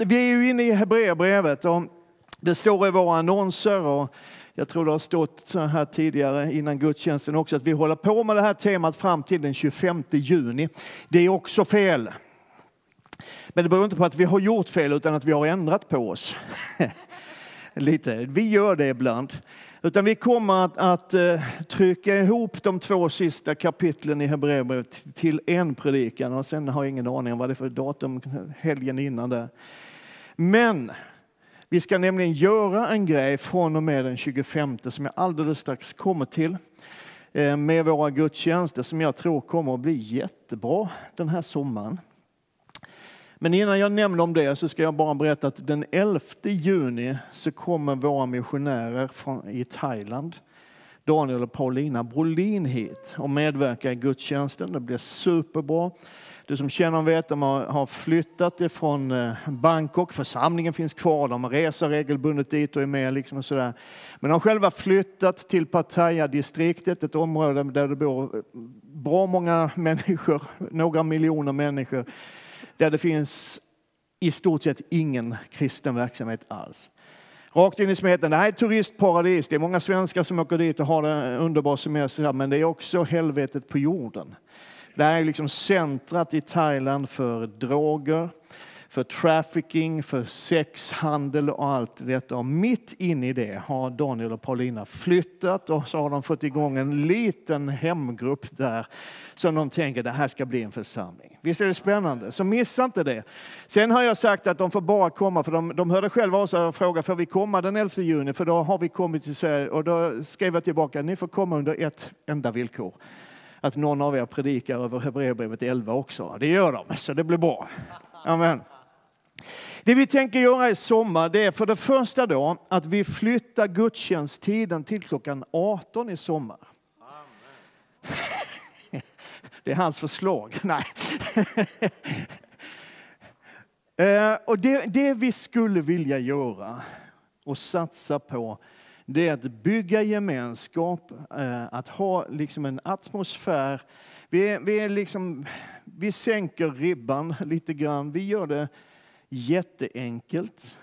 Vi är ju inne i Hebreerbrevet och det står i våra annonser och jag tror det har stått så här tidigare innan gudstjänsten också att vi håller på med det här temat fram till den 25 juni. Det är också fel. Men det beror inte på att vi har gjort fel utan att vi har ändrat på oss. Lite. Vi gör det ibland. Utan vi kommer att, att uh, trycka ihop de två sista kapitlen i Hebreerbrevet till en predikan och sen har jag ingen aning om vad det är för datum helgen innan det. Men vi ska nämligen göra en grej från och med den 25 som jag alldeles strax kommer till eh, med våra gudstjänster som jag tror kommer att bli jättebra den här sommaren. Men innan jag nämner om det så ska jag bara berätta att den 11 juni så kommer våra missionärer från, i Thailand, Daniel och Paulina Brolin hit och medverkar i gudstjänsten. Det blir superbra. Du som känner och vet, de har flyttat ifrån eh, Bangkok. Församlingen finns kvar, de reser regelbundet dit och är med. Liksom och sådär. Men de har själva flyttat till Pattaya-distriktet, ett område där det bor eh, bra många människor, några miljoner människor där det finns i stort sett ingen kristen verksamhet alls. Rakt in i smeten. Det här är ett turistparadis. Det är många svenskar som åker dit och har en underbar semester, men det är också helvetet på jorden. Det här är liksom centrat i Thailand för droger, för trafficking, för sexhandel och allt detta. Och mitt inne i det har Daniel och Paulina flyttat och så har de fått igång en liten hemgrupp där som de tänker det här ska bli en församling. Visst är det spännande? Så missa inte det. Sen har jag sagt att de får bara komma, för de, de hörde själva av sig och frågade, får vi komma den 11 juni? För då har vi kommit till Sverige och då skrev jag tillbaka, ni får komma under ett enda villkor att någon av er predikar över Hebreerbrevet 11 också. Det gör de, så det blir bra. Amen. Det vi tänker göra i sommar det är för det första då att vi flyttar gudstjänsttiden till klockan 18 i sommar. Det är hans förslag. Nej. Eh, och det, det vi skulle vilja göra och satsa på det är att bygga gemenskap, eh, att ha liksom en atmosfär. Vi, vi, är liksom, vi sänker ribban lite grann. Vi gör det jätteenkelt.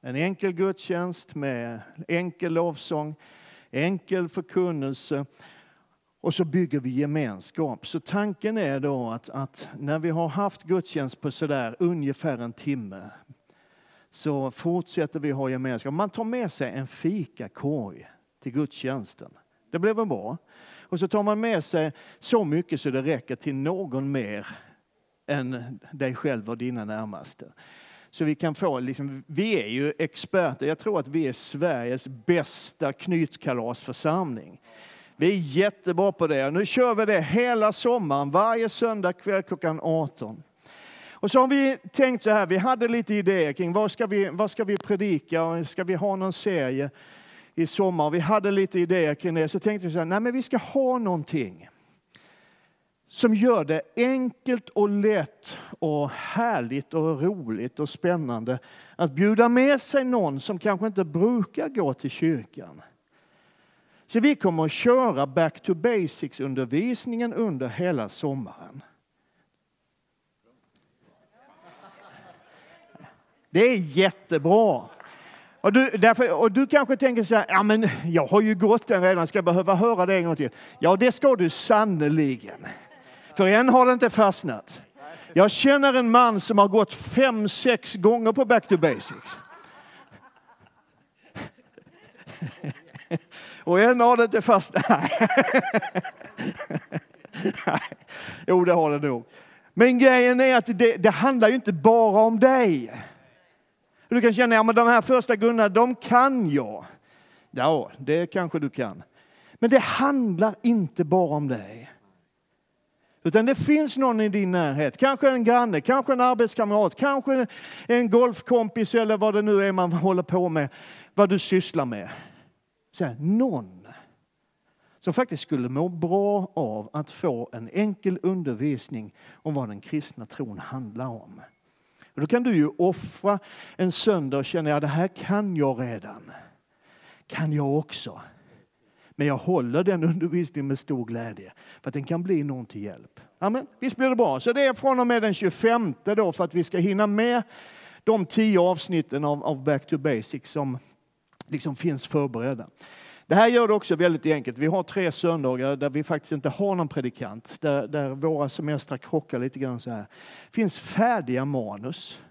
En enkel gudstjänst med enkel lovsång, enkel förkunnelse. Och så bygger vi gemenskap. Så tanken är då att, att när vi har haft gudstjänst på sådär ungefär en timme så fortsätter vi ha gemenskap. Man tar med sig en fikakorg till gudstjänsten. Det blir väl bra? Och så tar man med sig så mycket så det räcker till någon mer än dig själv och dina närmaste. Så vi kan få, liksom, vi är ju experter, jag tror att vi är Sveriges bästa knytkalasförsamling. Vi är jättebra på det. Nu kör vi det hela sommaren, varje söndag kväll klockan 18. Och så har vi tänkt så här, vi hade lite idéer kring vad ska vi, vad ska vi predika, ska vi ha någon serie i sommar? Vi hade lite idéer kring det, så tänkte vi så här, nej men vi ska ha någonting som gör det enkelt och lätt och härligt och roligt och spännande att bjuda med sig någon som kanske inte brukar gå till kyrkan. Så vi kommer att köra back to basics undervisningen under hela sommaren. Det är jättebra. Och du, därför, och du kanske tänker så här, ja men jag har ju gått den redan, ska jag behöva höra det en gång till? Ja, det ska du sannoliken. För än har det inte fastnat. Jag känner en man som har gått fem, sex gånger på back to basics. Och än har det inte fastnat. jo, det har det nog. Men grejen är att det, det handlar ju inte bara om dig. Du kan känna, ja men de här första grunderna, de kan jag. Ja, det kanske du kan. Men det handlar inte bara om dig. Utan det finns någon i din närhet, kanske en granne, kanske en arbetskamrat, kanske en golfkompis eller vad det nu är man håller på med, vad du sysslar med. Så här, någon som faktiskt skulle må bra av att få en enkel undervisning om vad den kristna tron handlar om. Och då kan du ju offra en söndag och känna, ja det här kan jag redan. Kan jag också. Men jag håller den undervisningen med stor glädje för att den kan bli någon till hjälp. Amen. Visst blir det bra? Så det är från och med den 25 då för att vi ska hinna med de tio avsnitten av, av Back to Basics som liksom finns förberedda. Det här gör det också väldigt enkelt. Vi har tre söndagar där vi faktiskt inte har någon predikant, där, där våra semestrar krockar lite grann så här. Det finns färdiga manus.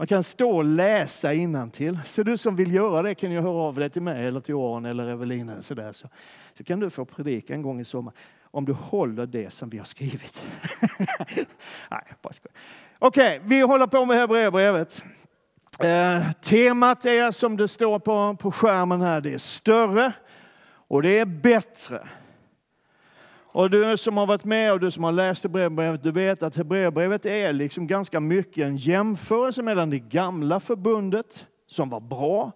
Man kan stå och läsa till. Så du som vill göra det kan ju höra av dig till mig eller till Aron eller Evelina. Så, där. Så, så kan du få predika en gång i sommar om du håller det som vi har skrivit. Nej, bara skoj. Okej, vi håller på med Hebreerbrevet. Eh, temat är som det står på, på skärmen här, det är större och det är bättre. Och du som har varit med och du som har läst Hebreerbrevet, du vet att Hebreerbrevet är liksom ganska mycket en jämförelse mellan det gamla förbundet, som var bra,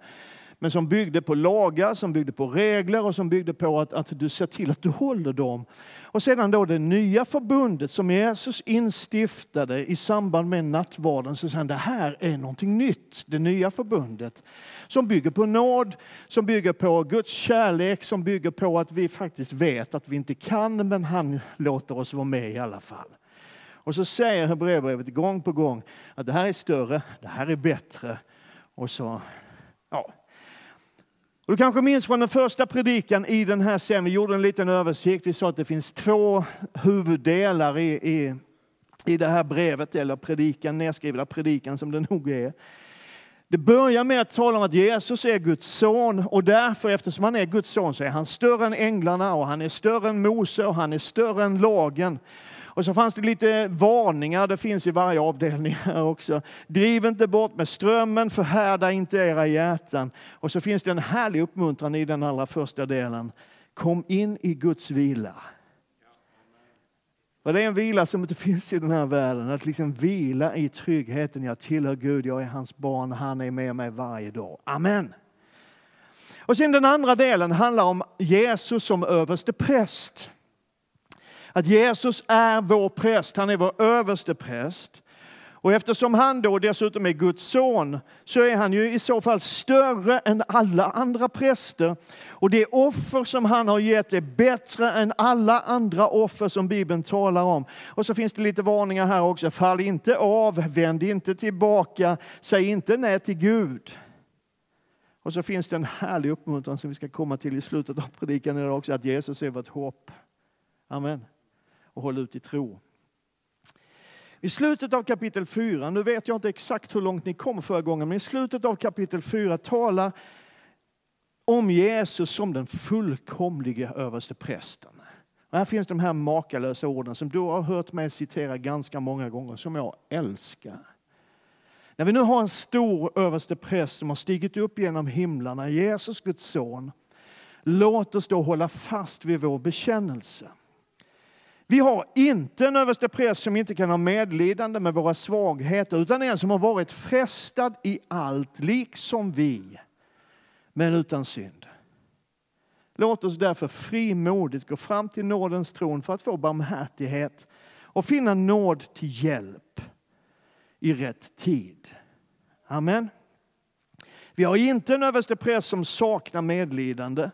men som byggde på lagar, som byggde på regler och som byggde på att, att du ser till att du håller dem. Och sedan då det nya förbundet som Jesus instiftade i samband med nattvarden, så säger han det här är någonting nytt, det nya förbundet. Som bygger på nåd, som bygger på Guds kärlek, som bygger på att vi faktiskt vet att vi inte kan, men han låter oss vara med i alla fall. Och så säger Hebreerbrevet gång på gång att det här är större, det här är bättre. Och så, och du kanske minns från den första predikan i den här serien, vi gjorde en liten översikt. Vi sa att det finns två huvuddelar i, i, i det här brevet, eller predikan, nedskrivna predikan som det nog är. Det börjar med att tala om att Jesus är Guds son och därför, eftersom han är Guds son, så är han större än änglarna och han är större än Mose och han är större än lagen. Och så fanns det lite varningar, det finns i varje avdelning här också. Driv inte bort med strömmen, förhärda inte era hjärtan. Och så finns det en härlig uppmuntran i den allra första delen. Kom in i Guds vila. Och det är en vila som inte finns i den här världen. Att liksom vila i tryggheten. Jag tillhör Gud, jag är hans barn, han är med mig varje dag. Amen. Och sen den andra delen handlar om Jesus som överste präst. Att Jesus är vår präst, han är vår överste präst. Och eftersom han då dessutom är Guds son så är han ju i så fall större än alla andra präster. Och det offer som han har gett är bättre än alla andra offer som Bibeln talar om. Och så finns det lite varningar här också. Fall inte av, vänd inte tillbaka, säg inte nej till Gud. Och så finns det en härlig uppmuntran som vi ska komma till i slutet av predikan idag också, att Jesus är vårt hopp. Amen och håll ut i tro. I slutet av kapitel 4, nu vet jag inte exakt hur långt ni kom förra gången, men i slutet av kapitel 4 talar om Jesus som den fullkomlige överste prästen. Och här finns de här makalösa orden som du har hört mig citera ganska många gånger, som jag älskar. När vi nu har en stor överste präst som har stigit upp genom himlarna, Jesus Guds son, låt oss då hålla fast vid vår bekännelse. Vi har inte en överste präst som inte kan ha medlidande med våra svagheter, utan en som har varit frestad i allt, liksom vi, men utan synd. Låt oss därför frimodigt gå fram till nådens tron för att få barmhärtighet och finna nåd till hjälp i rätt tid. Amen. Vi har inte en överste präst som saknar medlidande,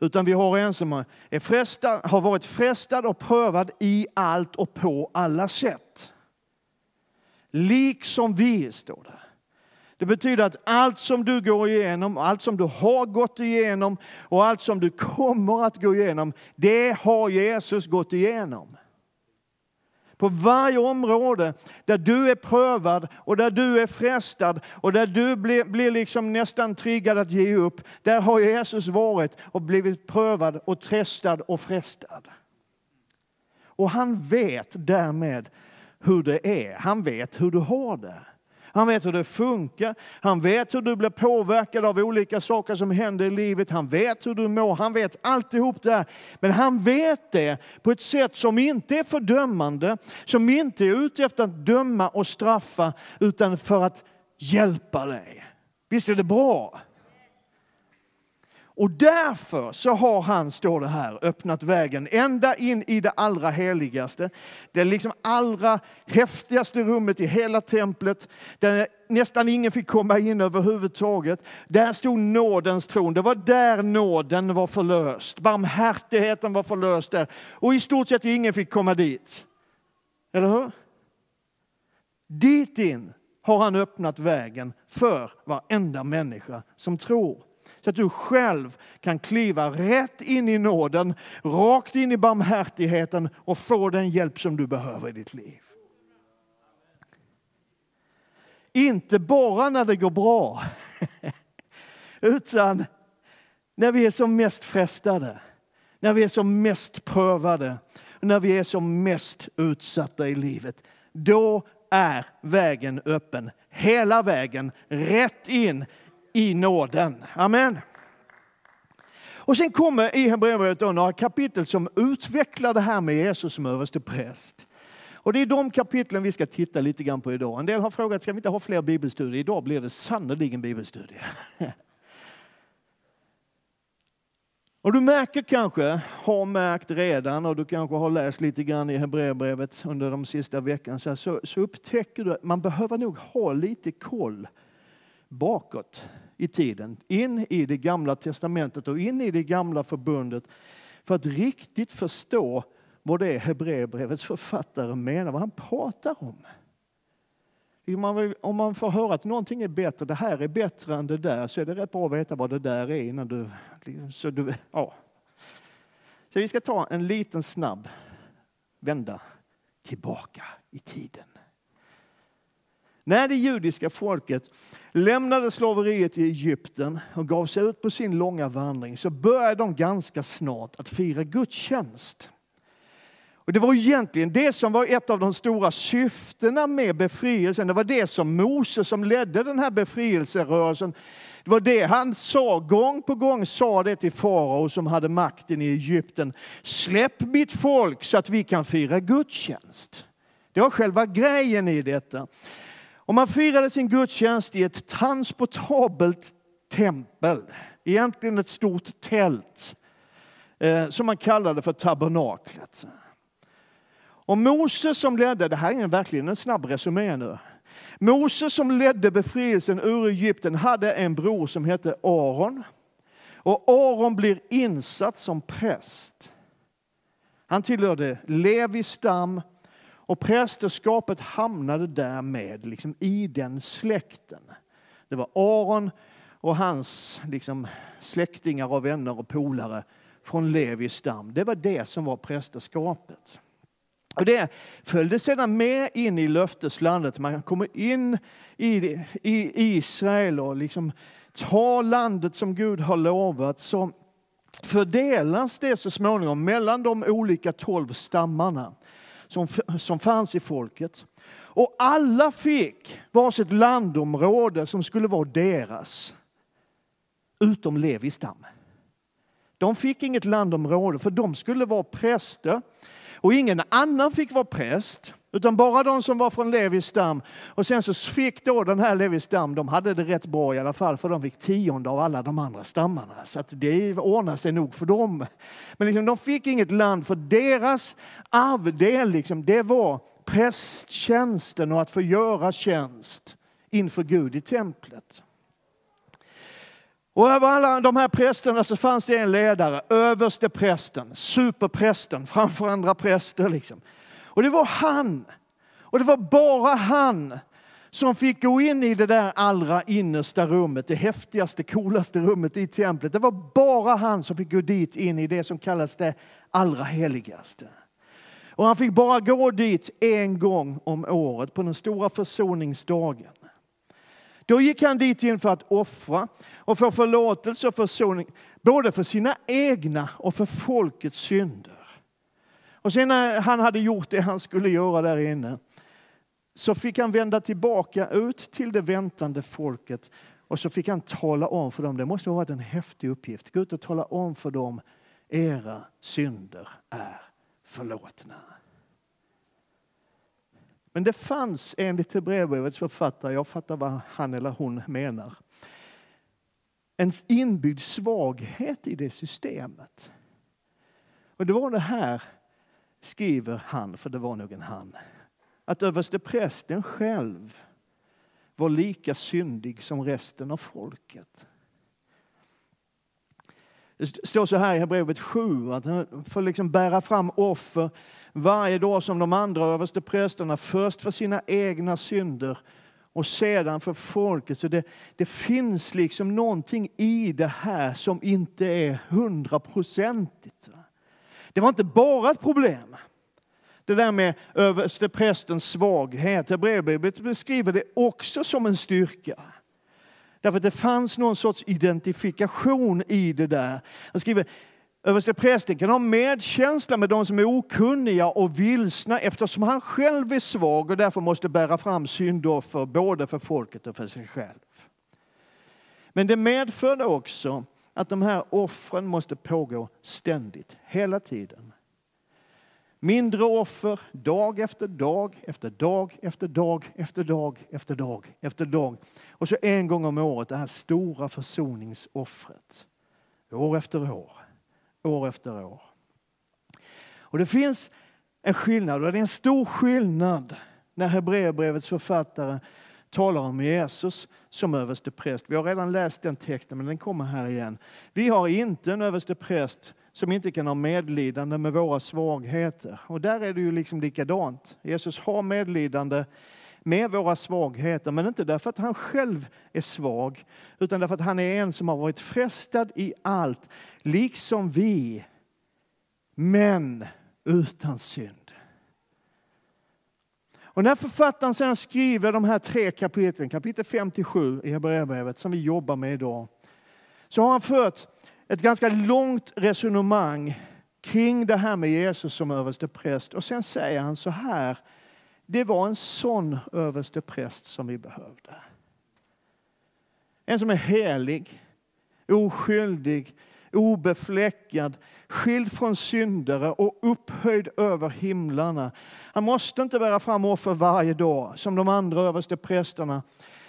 utan vi har en som är frestad, har varit frestad och prövad i allt och på alla sätt. Liksom vi, står det. Det betyder att allt som du går igenom, allt som du har gått igenom och allt som du kommer att gå igenom, det har Jesus gått igenom. På varje område där du är prövad och där du är frestad och där du blir, blir liksom nästan triggad att ge upp. Där har Jesus varit och blivit prövad och testad och frestad. Och han vet därmed hur det är. Han vet hur du har det. Han vet hur det funkar. Han vet hur du blir påverkad av olika saker som händer i livet. Han vet hur du mår. Han vet alltihop det. Men han vet det på ett sätt som inte är fördömande, som inte är ute efter att döma och straffa, utan för att hjälpa dig. Visst är det bra? Och därför så har han, står det här, öppnat vägen ända in i det allra heligaste. Det liksom allra häftigaste rummet i hela templet, där nästan ingen fick komma in överhuvudtaget. Där stod nådens tron. Det var där nåden var förlöst. Barmhärtigheten var förlöst där. Och i stort sett ingen fick komma dit. Eller hur? Dit in har han öppnat vägen för varenda människa som tror. Så att du själv kan kliva rätt in i nåden, rakt in i barmhärtigheten och få den hjälp som du behöver i ditt liv. Inte bara när det går bra, utan när vi är som mest frestade, när vi är som mest prövade, när vi är som mest utsatta i livet. Då är vägen öppen, hela vägen, rätt in i nåden. Amen. Och sen kommer i Hebreerbrevet några kapitel som utvecklar det här med Jesus som överstepräst. Och det är de kapitlen vi ska titta lite grann på idag. En del har frågat, ska vi inte ha fler bibelstudier? Idag blir det sannerligen bibelstudier. Och du märker kanske, har märkt redan och du kanske har läst lite grann i Hebreerbrevet under de sista veckorna, så, så upptäcker du att man behöver nog ha lite koll bakåt i tiden, in i det gamla testamentet och in i det gamla förbundet för att riktigt förstå vad det är Hebreerbrevets författare menar, vad han pratar om. Om man får höra att någonting är bättre, det här är bättre än det där, så är det rätt bra att veta vad det där är innan du... Så, du, ja. så vi ska ta en liten snabb vända tillbaka i tiden. När det judiska folket lämnade slaveriet i Egypten och gav sig ut på sin långa vandring så började de ganska snart att fira gudstjänst. Och det var egentligen det som var ett av de stora syftena med befrielsen. Det var det som Mose, som ledde den här befrielserörelsen. Det var det han sa, gång på gång sa det till farao som hade makten i Egypten. Släpp mitt folk så att vi kan fira gudstjänst. Det var själva grejen i detta. Och man firade sin gudstjänst i ett transportabelt tempel, egentligen ett stort tält, eh, som man kallade för tabernaklet. Och Moses som ledde, det här är verkligen en snabb resumé nu. Moses som ledde befrielsen ur Egypten hade en bror som hette Aron. Och Aron blir insatt som präst. Han tillhörde Levis stam och prästerskapet hamnade därmed liksom i den släkten. Det var Aron och hans liksom, släktingar och vänner och polare från Levis stam. Det var det som var prästerskapet. Och det följde sedan med in i löfteslandet. Man kommer in i, i Israel och liksom tar landet som Gud har lovat. Så fördelas det så småningom mellan de olika tolv stammarna som, som fanns i folket. Och alla fick varsitt landområde som skulle vara deras. Utom Levis stam. De fick inget landområde för de skulle vara präster och ingen annan fick vara präst, utan bara de som var från Levis stam. Och sen så fick då den här Levis stam, de hade det rätt bra i alla fall, för de fick tionde av alla de andra stammarna. Så att det ordnade sig nog för dem. Men liksom, de fick inget land, för deras arvdel liksom, det var prästtjänsten och att få göra tjänst inför Gud i templet. Och över alla de här prästerna så fanns det en ledare, överste prästen, superprästen framför andra präster. Liksom. Och det var han. Och det var bara han som fick gå in i det där allra innersta rummet, det häftigaste, coolaste rummet i templet. Det var bara han som fick gå dit in i det som kallas det allra heligaste. Och han fick bara gå dit en gång om året på den stora försoningsdagen. Då gick han dit in för att offra och få förlåtelse och försoning, både för sina egna och för folkets synder. Och sen när han hade gjort det han skulle göra där inne, så fick han vända tillbaka ut till det väntande folket och så fick han tala om för dem, det måste ha varit en häftig uppgift, gå ut och tala om för dem, era synder är förlåtna. Men det fanns enligt Hebreerbrevets författare, jag fattar vad han eller hon menar, en inbyggd svaghet i det systemet. Och det var det här, skriver han, för det var nog en han, att översteprästen själv var lika syndig som resten av folket. Det står så här i Hebreerbrevet 7 att han får liksom bära fram offer varje dag som de andra översteprästerna, först för sina egna synder och sedan för folket. Så det, det finns liksom någonting i det här som inte är hundraprocentigt. Det var inte bara ett problem. Det där med översteprästens svaghet. Hebreerbrevet beskriver det också som en styrka. Därför att det fanns någon sorts identifikation i det där. Han skriver Översteprästen kan ha medkänsla med de som är okunniga och vilsna eftersom han själv är svag och därför måste bära fram syndoffer både för folket och för sig själv. Men det medförde också att de här offren måste pågå ständigt, hela tiden. Mindre offer dag efter dag, efter dag, efter dag, efter dag, efter dag, efter dag. Och så en gång om året det här stora försoningsoffret. År efter år, år efter år. Och det finns en skillnad, och det är en stor skillnad när Hebreerbrevets författare talar om Jesus som överste präst. Vi har redan läst den texten, men den kommer här igen. Vi har inte en överste präst som inte kan ha medlidande med våra svagheter. Och där är det ju liksom likadant. Jesus har medlidande med våra svagheter, men inte därför att han själv är svag, utan därför att han är en som har varit frestad i allt, liksom vi, men utan synd. Och när författaren sedan skriver de här tre kapitlen, kapitel 57 i Hebreerbrevet som vi jobbar med idag, så har han fört ett ganska långt resonemang kring det här med Jesus som överstepräst. Och sen säger han så här, det var en sån överstepräst som vi behövde. En som är helig, oskyldig, obefläckad, skild från syndare och upphöjd över himlarna. Han måste inte bära fram offer varje dag som de andra överste prästerna.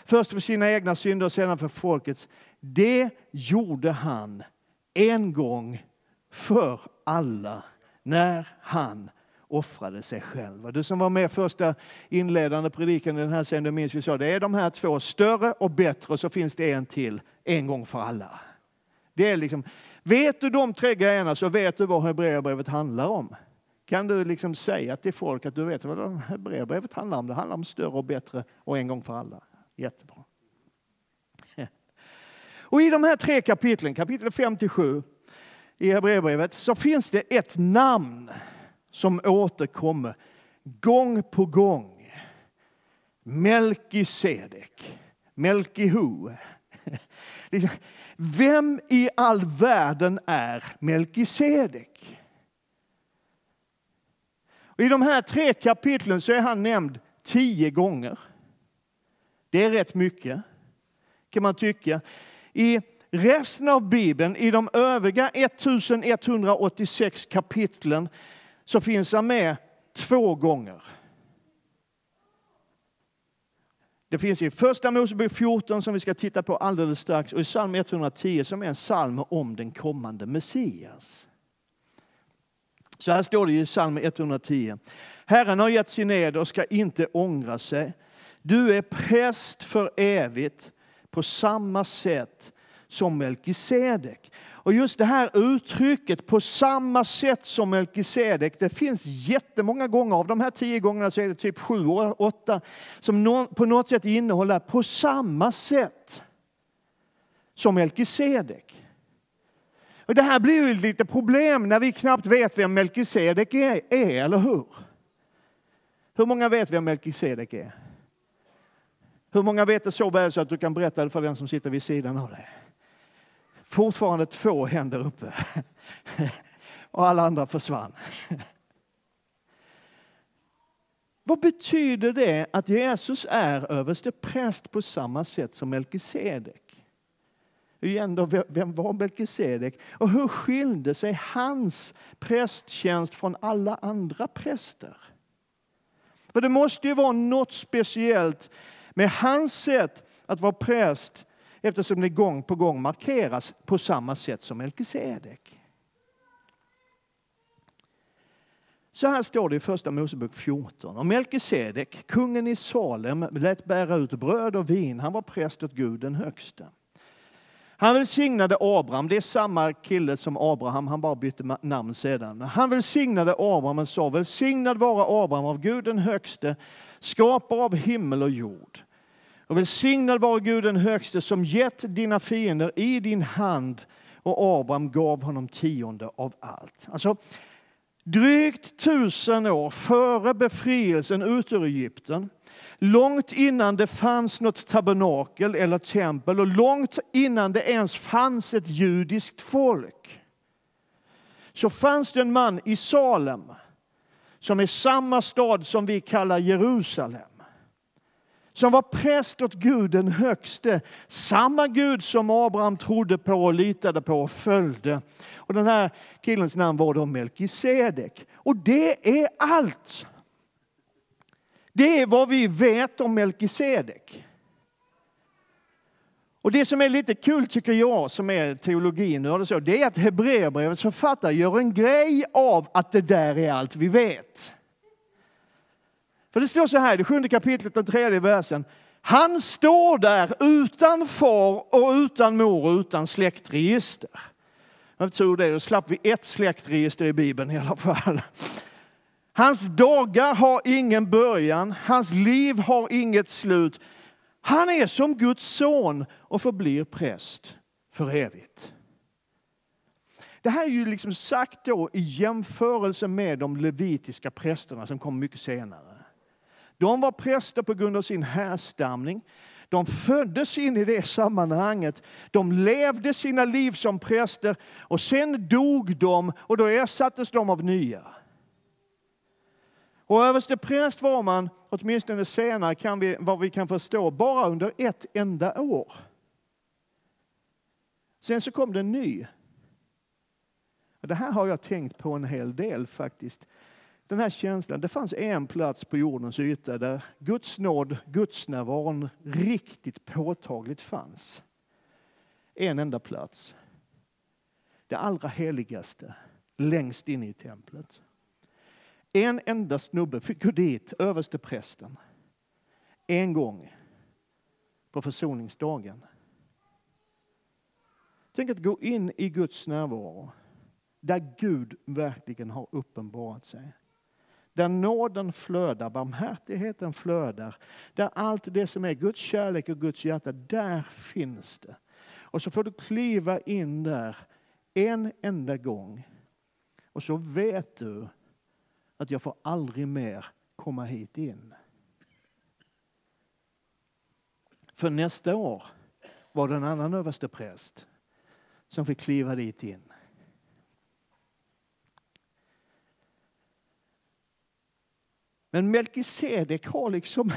Först för sina egna synder och sedan för folkets. Det gjorde han en gång för alla när han offrade sig själv. Du som var med första inledande predikan i den här serien, minns vi sa det är de här två större och bättre och så finns det en till, en gång för alla. Det är liksom, vet du de tre grejerna så vet du vad Hebreerbrevet handlar om. Kan du liksom säga till folk att du vet vad Hebreerbrevet handlar om? Det handlar om större och bättre och en gång för alla. Jättebra. Och i de här tre kapitlen, kapitel 5-7 i Hebreerbrevet, så finns det ett namn som återkommer gång på gång. Melkisedek. Melkihu. Liksom, vem i all världen är Melkisedek? I de här tre kapitlen så är han nämnd tio gånger. Det är rätt mycket, kan man tycka. I resten av Bibeln, i de övriga 1186 kapitlen, så finns han med två gånger. Det finns i Första Mosebok 14 som vi ska titta på alldeles strax och i psalm 110 som är en psalm om den kommande Messias. Så här står det i psalm 110. Herren har gett sin ed och ska inte ångra sig. Du är präst för evigt på samma sätt som Melkisedek. Och just det här uttrycket på samma sätt som Melkisedek, det finns jättemånga gånger. Av de här tio gångerna så är det typ sju, åtta som på något sätt innehåller på samma sätt som Melkisedek. Och det här blir ju lite problem när vi knappt vet vem Melkisedek är, är, eller hur? Hur många vet vem Melkisedek är? Hur många vet det så väl så att du kan berätta det för den som sitter vid sidan av dig? Fortfarande två händer uppe. Och alla andra försvann. Vad betyder det att Jesus är överste präst på samma sätt som Melkisedek? Igen då, vem var Melkisedek? Och hur skilde sig hans prästtjänst från alla andra präster? För det måste ju vara något speciellt med hans sätt att vara präst eftersom det gång på gång markeras på samma sätt som Melkisedek. Så här står det i Första Mosebok 14. Och Melkisedek, kungen i Salem, lät bära ut bröd och vin. Han var präst åt Gud den högste. Han välsignade Abraham, det är samma kille som Abraham, han bara bytte namn sedan. Han välsignade Abraham och sa, välsignad vara Abraham av Gud den högste, skapare av himmel och jord. Och välsignad vare Gud den högste som gett dina fiender i din hand och Abraham gav honom tionde av allt. Alltså, drygt tusen år före befrielsen ut ur Egypten, långt innan det fanns något tabernakel eller tempel och långt innan det ens fanns ett judiskt folk, så fanns det en man i Salem som är samma stad som vi kallar Jerusalem som var präst åt Gud den högste. Samma Gud som Abraham trodde på och litade på och följde. Och den här killens namn var då Melkisedek. Och det är allt. Det är vad vi vet om Melkisedek. Och det som är lite kul tycker jag, som är teologin, det är att Hebreerbrevets författare gör en grej av att det där är allt vi vet. För det står så här i det sjunde kapitlet, den tredje versen. Han står där utan far och utan mor och utan släktregister. Jag tror det, då slapp vi ett släktregister i Bibeln i alla fall. Hans dagar har ingen början, hans liv har inget slut. Han är som Guds son och förblir präst för evigt. Det här är ju liksom sagt då i jämförelse med de levitiska prästerna som kom mycket senare. De var präster på grund av sin härstamning. De föddes in i det sammanhanget. De levde sina liv som präster och sen dog de och då ersattes de av nya. Och överste präst var man, åtminstone senare kan vi, vad vi kan förstå, bara under ett enda år. Sen så kom det en ny. Det här har jag tänkt på en hel del faktiskt den här känslan. Det fanns en plats på jordens yta där Guds nåd, Guds närvaron riktigt påtagligt fanns. En enda plats. Det allra heligaste, längst in i templet. En enda snubbe fick gå dit, överste prästen, en gång på försoningsdagen. Tänk att gå in i Guds närvaro, där Gud verkligen har uppenbarat sig. Där nåden flödar, barmhärtigheten flödar. Där allt det som är Guds kärlek och Guds hjärta, där finns det. Och så får du kliva in där en enda gång. Och så vet du att jag får aldrig mer komma hit in. För nästa år var det en annan överstepräst som fick kliva dit in. Men Melkisedek har liksom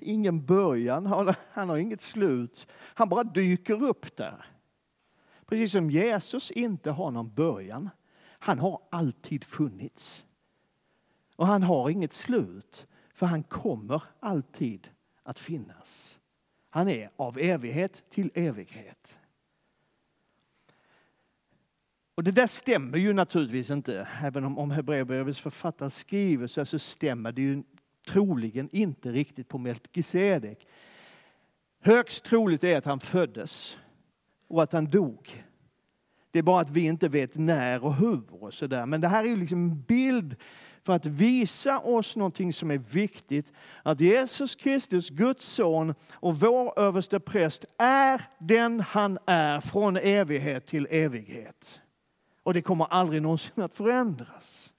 ingen början, han har inget slut. Han bara dyker upp där. Precis som Jesus inte har någon början. Han har alltid funnits. Och han har inget slut, för han kommer alltid att finnas. Han är av evighet till evighet. Och det där stämmer ju naturligtvis inte. Även om, om Hebreerbrevets författare skriver så, så stämmer det ju troligen inte riktigt på Melkisedek. Högst troligt är att han föddes och att han dog. Det är bara att vi inte vet när och hur och så där. Men det här är ju liksom en bild för att visa oss någonting som är viktigt. Att Jesus Kristus, Guds son och vår överste präst är den han är från evighet till evighet. Och det kommer aldrig någonsin att förändras.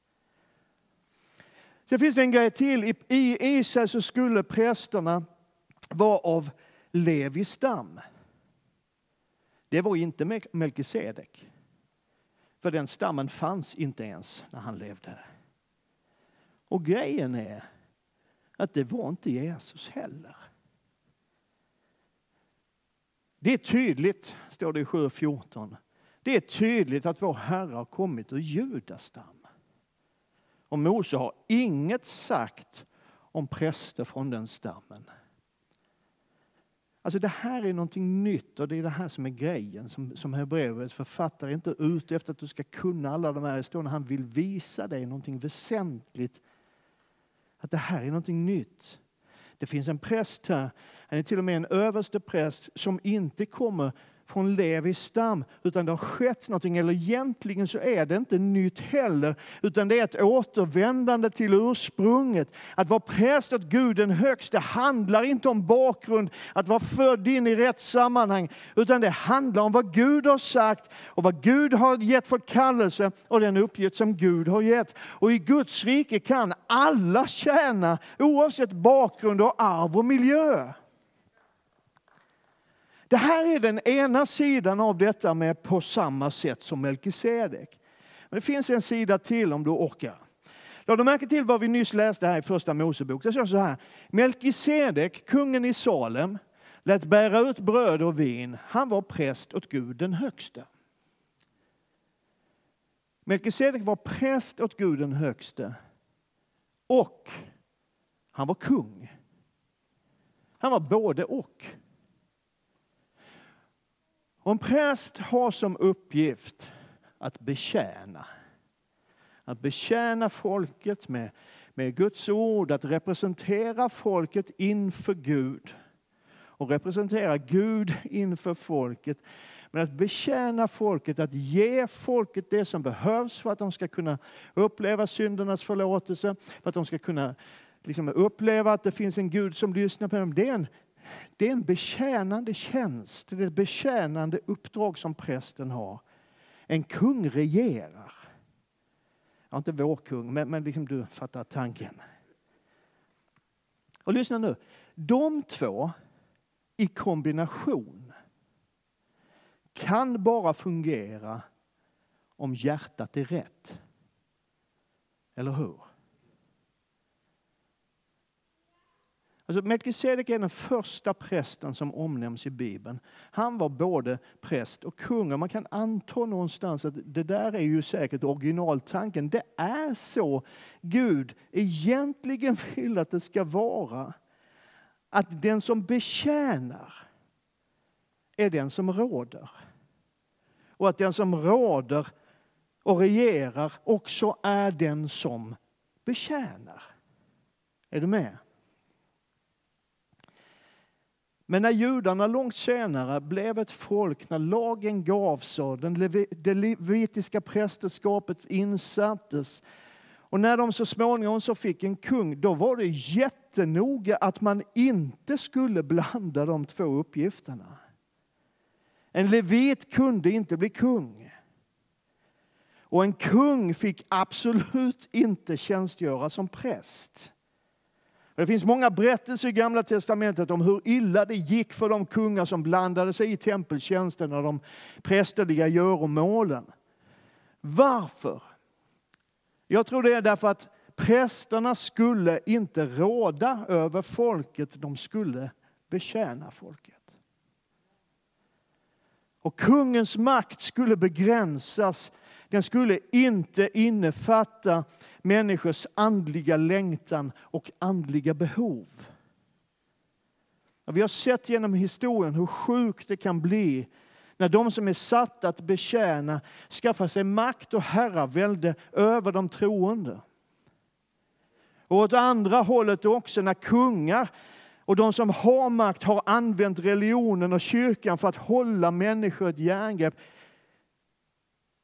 Sen finns det en grej till. I Israel så skulle prästerna vara av Levis stam. Det var inte Melkisedek. För den stammen fanns inte ens när han levde. Och grejen är att det var inte Jesus heller. Det är tydligt, står det i 7.14, det är tydligt att vår Herre har kommit ur judastam. Och Mose har inget sagt om präster från den stammen. Alltså det här är någonting nytt och det är det här som är grejen som, som Hebreerbrevets författare är inte ute efter att du ska kunna alla de här historierna. Han vill visa dig någonting väsentligt. Att det här är någonting nytt. Det finns en präst här, han är till och med en överste präst som inte kommer från Levis stam, utan det har skett någonting. Eller egentligen så är det inte nytt heller, utan det är ett återvändande till ursprunget. Att vara präst åt Gud den högste handlar inte om bakgrund, att vara född in i rätt sammanhang, utan det handlar om vad Gud har sagt och vad Gud har gett för kallelse och den uppgift som Gud har gett. Och i Guds rike kan alla tjäna oavsett bakgrund och arv och miljö. Det här är den ena sidan av detta med på samma sätt som Melkisedek. Men det finns en sida till om du orkar. Lade du märke till vad vi nyss läste här i första Mosebok? Det står så här. Melkisedek, kungen i Salem, lät bära ut bröd och vin. Han var präst åt Gud den högste. Melkisedek var präst åt Gud den högste. Och han var kung. Han var både och. Och en präst har som uppgift att betjäna. Att betjäna folket med, med Guds ord, att representera folket inför Gud. Och representera Gud inför folket. Men att betjäna folket, att ge folket det som behövs för att de ska kunna uppleva syndernas förlåtelse, för att de ska kunna liksom uppleva att det finns en Gud som lyssnar på dem. Det är en det är en betjänande tjänst, det är ett betjänande uppdrag som prästen har. En kung regerar. Ja, inte vår kung, men, men liksom du fattar tanken. Och lyssna nu. De två i kombination kan bara fungera om hjärtat är rätt. Eller hur? Alltså Melkisedek är den första prästen som omnämns i Bibeln. Han var både präst och kung. Och man kan anta någonstans att det där är ju säkert originaltanken. Det är så Gud egentligen vill att det ska vara. Att den som betjänar är den som råder. Och att den som råder och regerar också är den som betjänar. Är du med? Men när judarna långt senare blev ett folk, när lagen gavs och det levitiska prästerskapet insattes och när de så småningom så fick en kung, då var det jättenoga att man inte skulle blanda de två uppgifterna. En levit kunde inte bli kung. Och en kung fick absolut inte tjänstgöra som präst. Det finns många berättelser i Gamla testamentet om hur illa det gick för de kungar som blandade sig i tempeltjänsten och de prästerliga göromålen. Varför? Jag tror det är därför att prästerna skulle inte råda över folket, de skulle betjäna folket. Och kungens makt skulle begränsas. Den skulle inte innefatta människors andliga längtan och andliga behov. Vi har sett genom historien hur sjukt det kan bli när de som är satta att betjäna skaffar sig makt och herravälde över de troende. Och åt andra hållet också när kungar och de som har makt har använt religionen och kyrkan för att hålla människor ett järngrepp.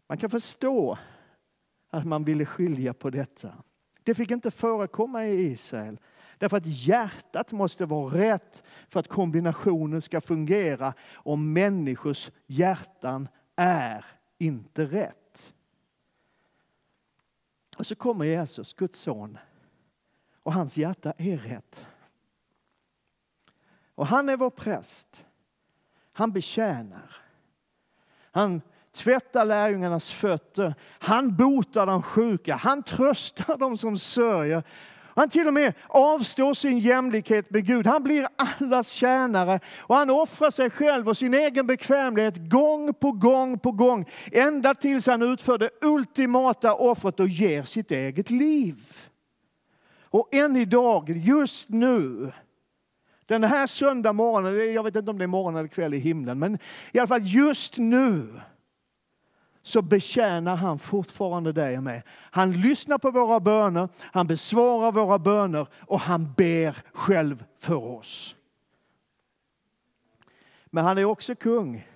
Man kan förstå att man ville skilja på detta. Det fick inte förekomma i Israel. Därför att hjärtat måste vara rätt för att kombinationen ska fungera. Och människors hjärtan är inte rätt. Och så kommer Jesus, Guds son. Och hans hjärta är rätt. Och han är vår präst. Han betjänar. Han tvättar lärjungarnas fötter. Han botar de sjuka. Han tröstar de som sörjer. Han till och med avstår sin jämlikhet med Gud. Han blir allas tjänare och han offrar sig själv och sin egen bekvämlighet gång på gång på gång. Ända tills han utför det ultimata offret och ger sitt eget liv. Och än idag, just nu, den här söndag morgonen, jag vet inte om det är morgon eller kväll i himlen, men i alla fall just nu så betjänar han fortfarande dig och mig. Han lyssnar på våra böner, han besvarar våra böner och han ber själv för oss. Men han är också kung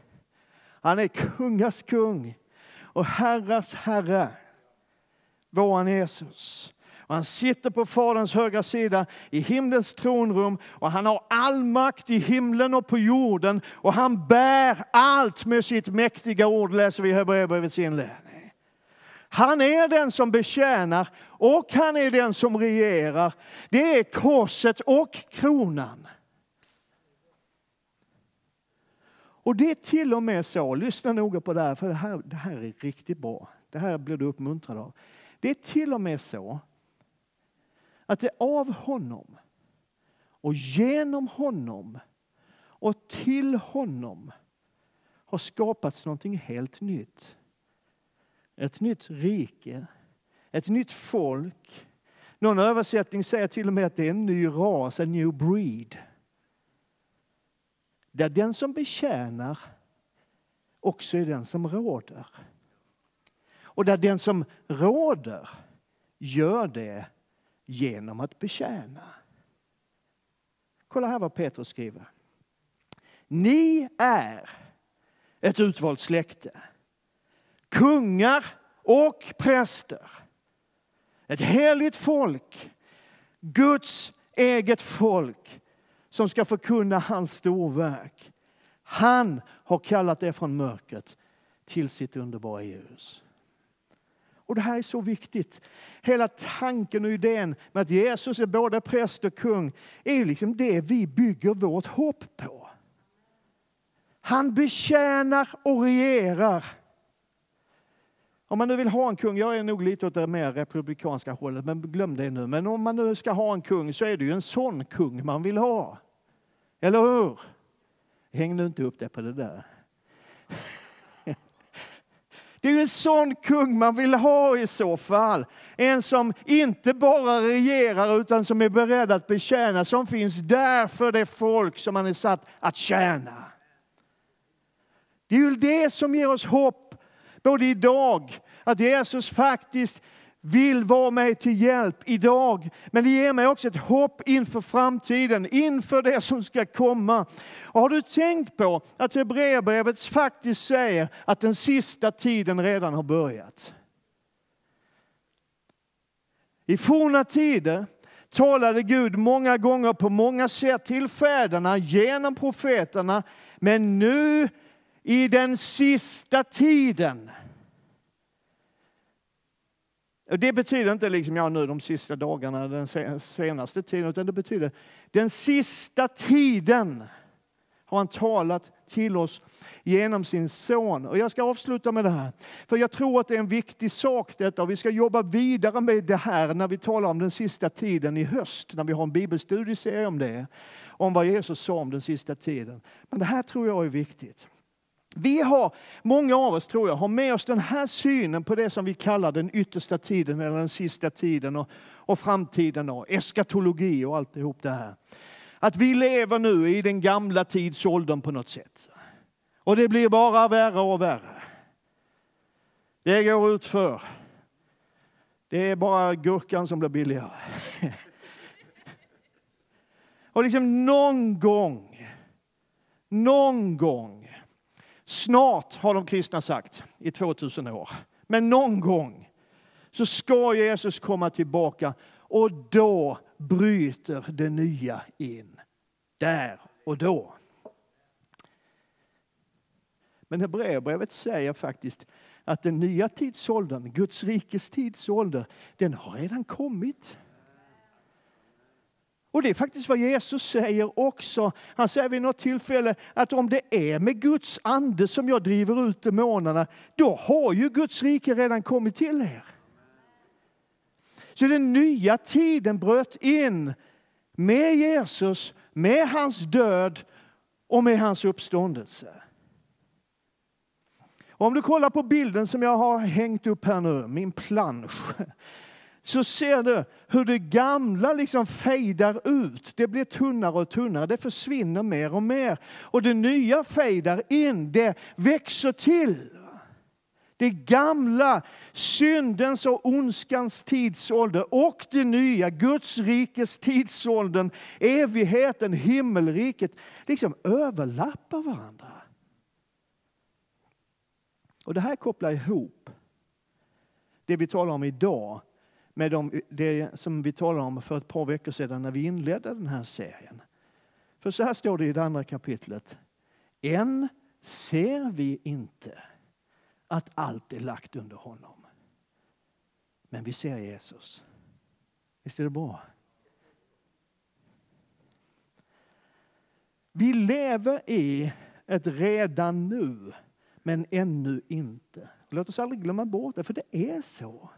Han är kungars kung och herrars herre, vår Jesus. Och han sitter på Faderns högra sida i himlens tronrum och han har all makt i himlen och på jorden och han bär allt med sitt mäktiga ord, läser vi i Hebreerbrevets inledning. Han är den som betjänar och han är den som regerar. Det är korset och kronan. Och det är till och med så, lyssna noga på det här, för det här, det här är riktigt bra. Det här blir du uppmuntrad av. Det är till och med så att det av honom och genom honom och till honom har skapats någonting helt nytt. Ett nytt rike, ett nytt folk. Någon översättning säger till och med att det är en ny ras, en new breed. Där den som betjänar också är den som råder. Och där den som råder gör det genom att betjäna. Kolla här vad Petrus skriver. Ni är ett utvalt släkte, kungar och präster. Ett heligt folk, Guds eget folk som ska förkunna hans storverk. Han har kallat er från mörkret till sitt underbara ljus. Och det här är så viktigt. Hela tanken och idén med att Jesus är både präst och kung är ju liksom det vi bygger vårt hopp på. Han betjänar och regerar. Om man nu vill ha en kung, jag är nog lite åt det mer republikanska hållet, men glöm det nu. Men om man nu ska ha en kung så är det ju en sån kung man vill ha. Eller hur? Häng nu inte upp det på det där. Det är ju en sån kung man vill ha i så fall. En som inte bara regerar utan som är beredd att betjäna, som finns där för det folk som han är satt att tjäna. Det är ju det som ger oss hopp, både idag, att Jesus faktiskt vill vara mig till hjälp idag. Men det ger mig också ett hopp inför framtiden, inför det som ska komma. Och har du tänkt på att Hebreerbrevet faktiskt säger att den sista tiden redan har börjat? I forna tider talade Gud många gånger på många sätt till fäderna genom profeterna. Men nu i den sista tiden det betyder inte liksom, ja, nu de sista dagarna, den senaste tiden, utan det betyder den sista tiden har han talat till oss genom sin son. Och jag ska avsluta med det här. För jag tror att det är en viktig sak detta. Och vi ska jobba vidare med det här när vi talar om den sista tiden i höst. När vi har en bibelstudieserie om det. Om vad Jesus sa om den sista tiden. Men det här tror jag är viktigt. Vi har, många av oss tror jag, har med oss den här synen på det som vi kallar den yttersta tiden eller den sista tiden och, och framtiden och eskatologi och alltihop det här. Att vi lever nu i den gamla tidsåldern på något sätt. Och det blir bara värre och värre. Det går ut för. Det är bara gurkan som blir billigare. och liksom någon gång, någon gång Snart har de kristna sagt i 2000 år. Men någon gång så ska Jesus komma tillbaka och då bryter det nya in. Där och då. Men Hebreerbrevet säger faktiskt att den nya tidsåldern, Guds rikes tidsålder, den har redan kommit. Och det är faktiskt vad Jesus säger också. Han säger vid något tillfälle att om det är med Guds ande som jag driver ut demonerna, då har ju Guds rike redan kommit till er. Så den nya tiden bröt in med Jesus, med hans död och med hans uppståndelse. om du kollar på bilden som jag har hängt upp här nu, min plansch så ser du hur det gamla liksom fejdar ut. Det blir tunnare och tunnare, det försvinner mer och mer. Och det nya fejdar in, det växer till. Det gamla, syndens och ondskans tidsålder och det nya, Guds rikes tidsåldern, evigheten, himmelriket, liksom överlappar varandra. Och det här kopplar ihop det vi talar om idag med de, det som vi talade om för ett par veckor sedan när vi inledde den här serien. För så här står det i det andra kapitlet. Än ser vi inte att allt är lagt under honom. Men vi ser Jesus. Visst är det bra? Vi lever i ett redan nu, men ännu inte. Låt oss aldrig glömma bort det, för det är så.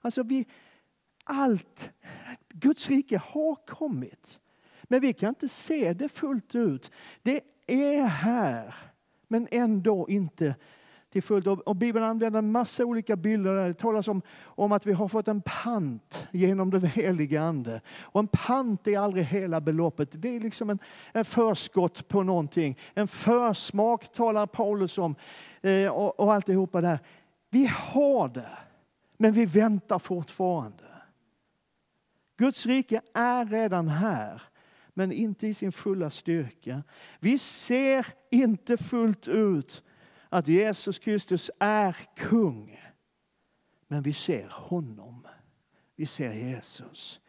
Alltså vi, allt, Guds rike har kommit. Men vi kan inte se det fullt ut. Det är här, men ändå inte till fullt. Och Bibeln använder en massa olika bilder. där. Det talas om, om att vi har fått en pant genom den helige Ande. Och en pant är aldrig hela beloppet. Det är liksom en, en förskott på någonting. En försmak talar Paulus om. Eh, och, och alltihopa där. Vi har det, men vi väntar fortfarande. Guds rike är redan här, men inte i sin fulla styrka. Vi ser inte fullt ut att Jesus Kristus är kung. Men vi ser honom. Vi ser Jesus.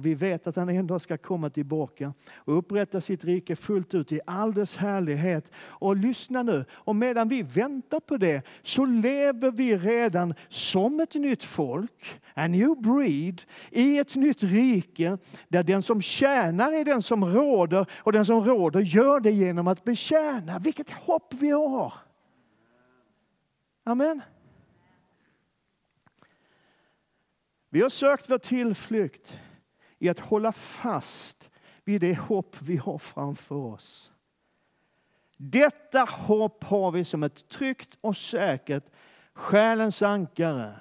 Och vi vet att han en dag ska komma tillbaka och upprätta sitt rike fullt ut i all dess härlighet. Och lyssna nu, och medan vi väntar på det så lever vi redan som ett nytt folk, a new breed, i ett nytt rike där den som tjänar är den som råder och den som råder gör det genom att betjäna. Vilket hopp vi har! Amen. Vi har sökt vår tillflykt i att hålla fast vid det hopp vi har framför oss. Detta hopp har vi som ett tryggt och säkert själens ankare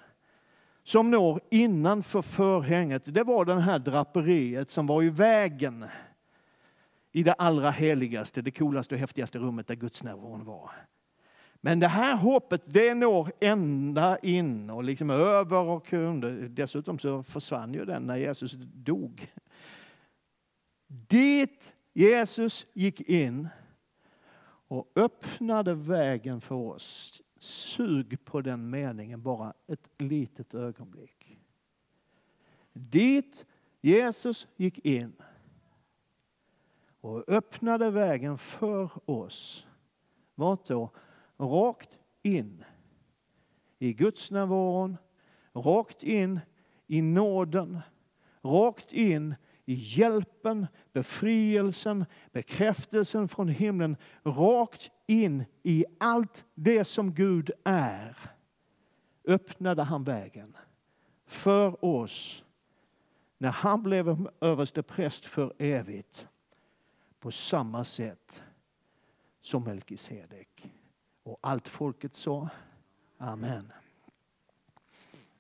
som når innanför förhänget. Det var det här draperiet som var i vägen i det allra heligaste, det coolaste och häftigaste rummet där Guds närvaron var. Men det här hoppet det når ända in och liksom över och under. Dessutom så försvann ju den när Jesus dog. Dit Jesus gick in och öppnade vägen för oss. Sug på den meningen bara ett litet ögonblick. Dit Jesus gick in och öppnade vägen för oss. Vart då? Rakt in i Guds närvaron, rakt in i nåden, rakt in i hjälpen, befrielsen, bekräftelsen från himlen, rakt in i allt det som Gud är, öppnade han vägen för oss när han blev överste präst för evigt på samma sätt som Melkisedek. Och allt folket sa Amen.